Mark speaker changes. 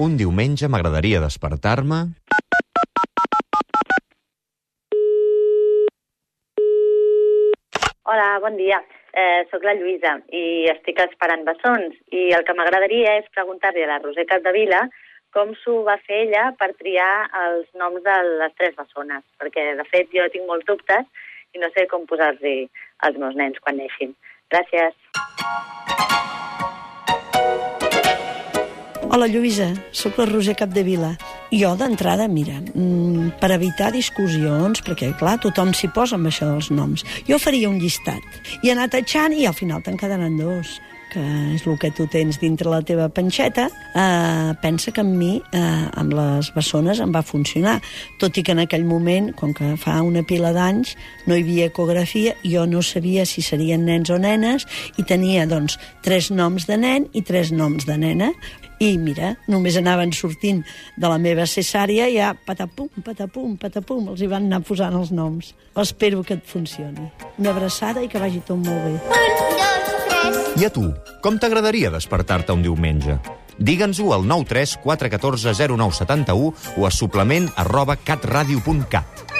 Speaker 1: Un diumenge m'agradaria despertar-me...
Speaker 2: Hola, bon dia. Eh, soc la Lluïsa i estic esperant bessons. I el que m'agradaria és preguntar-li a la Roser Capdevila com s'ho va fer ella per triar els noms de les tres bessones, perquè, de fet, jo tinc molts dubtes i no sé com posar-li als meus nens quan neixin. Gràcies.
Speaker 3: Hola, Lluïsa, sóc la Roser Capdevila. Jo, d'entrada, mira, mm, per evitar discussions, perquè, clar, tothom s'hi posa amb això dels noms, jo faria un llistat. I anar tatxant i al final te'n quedaran dos que és el que tu tens dintre la teva panxeta, eh, pensa que amb mi, eh, amb les bessones, em va funcionar. Tot i que en aquell moment, com que fa una pila d'anys, no hi havia ecografia, jo no sabia si serien nens o nenes, i tenia, doncs, tres noms de nen i tres noms de nena, i mira, només anaven sortint de la meva cesària i ja patapum, patapum, patapum, els hi van anar posant els noms. Espero que et funcioni. Una abraçada i que vagi tot molt bé.
Speaker 1: I a tu, com t'agradaria despertar-te un diumenge? Digue'ns-ho al 93 414 0971 o a suplement arroba catradio.cat.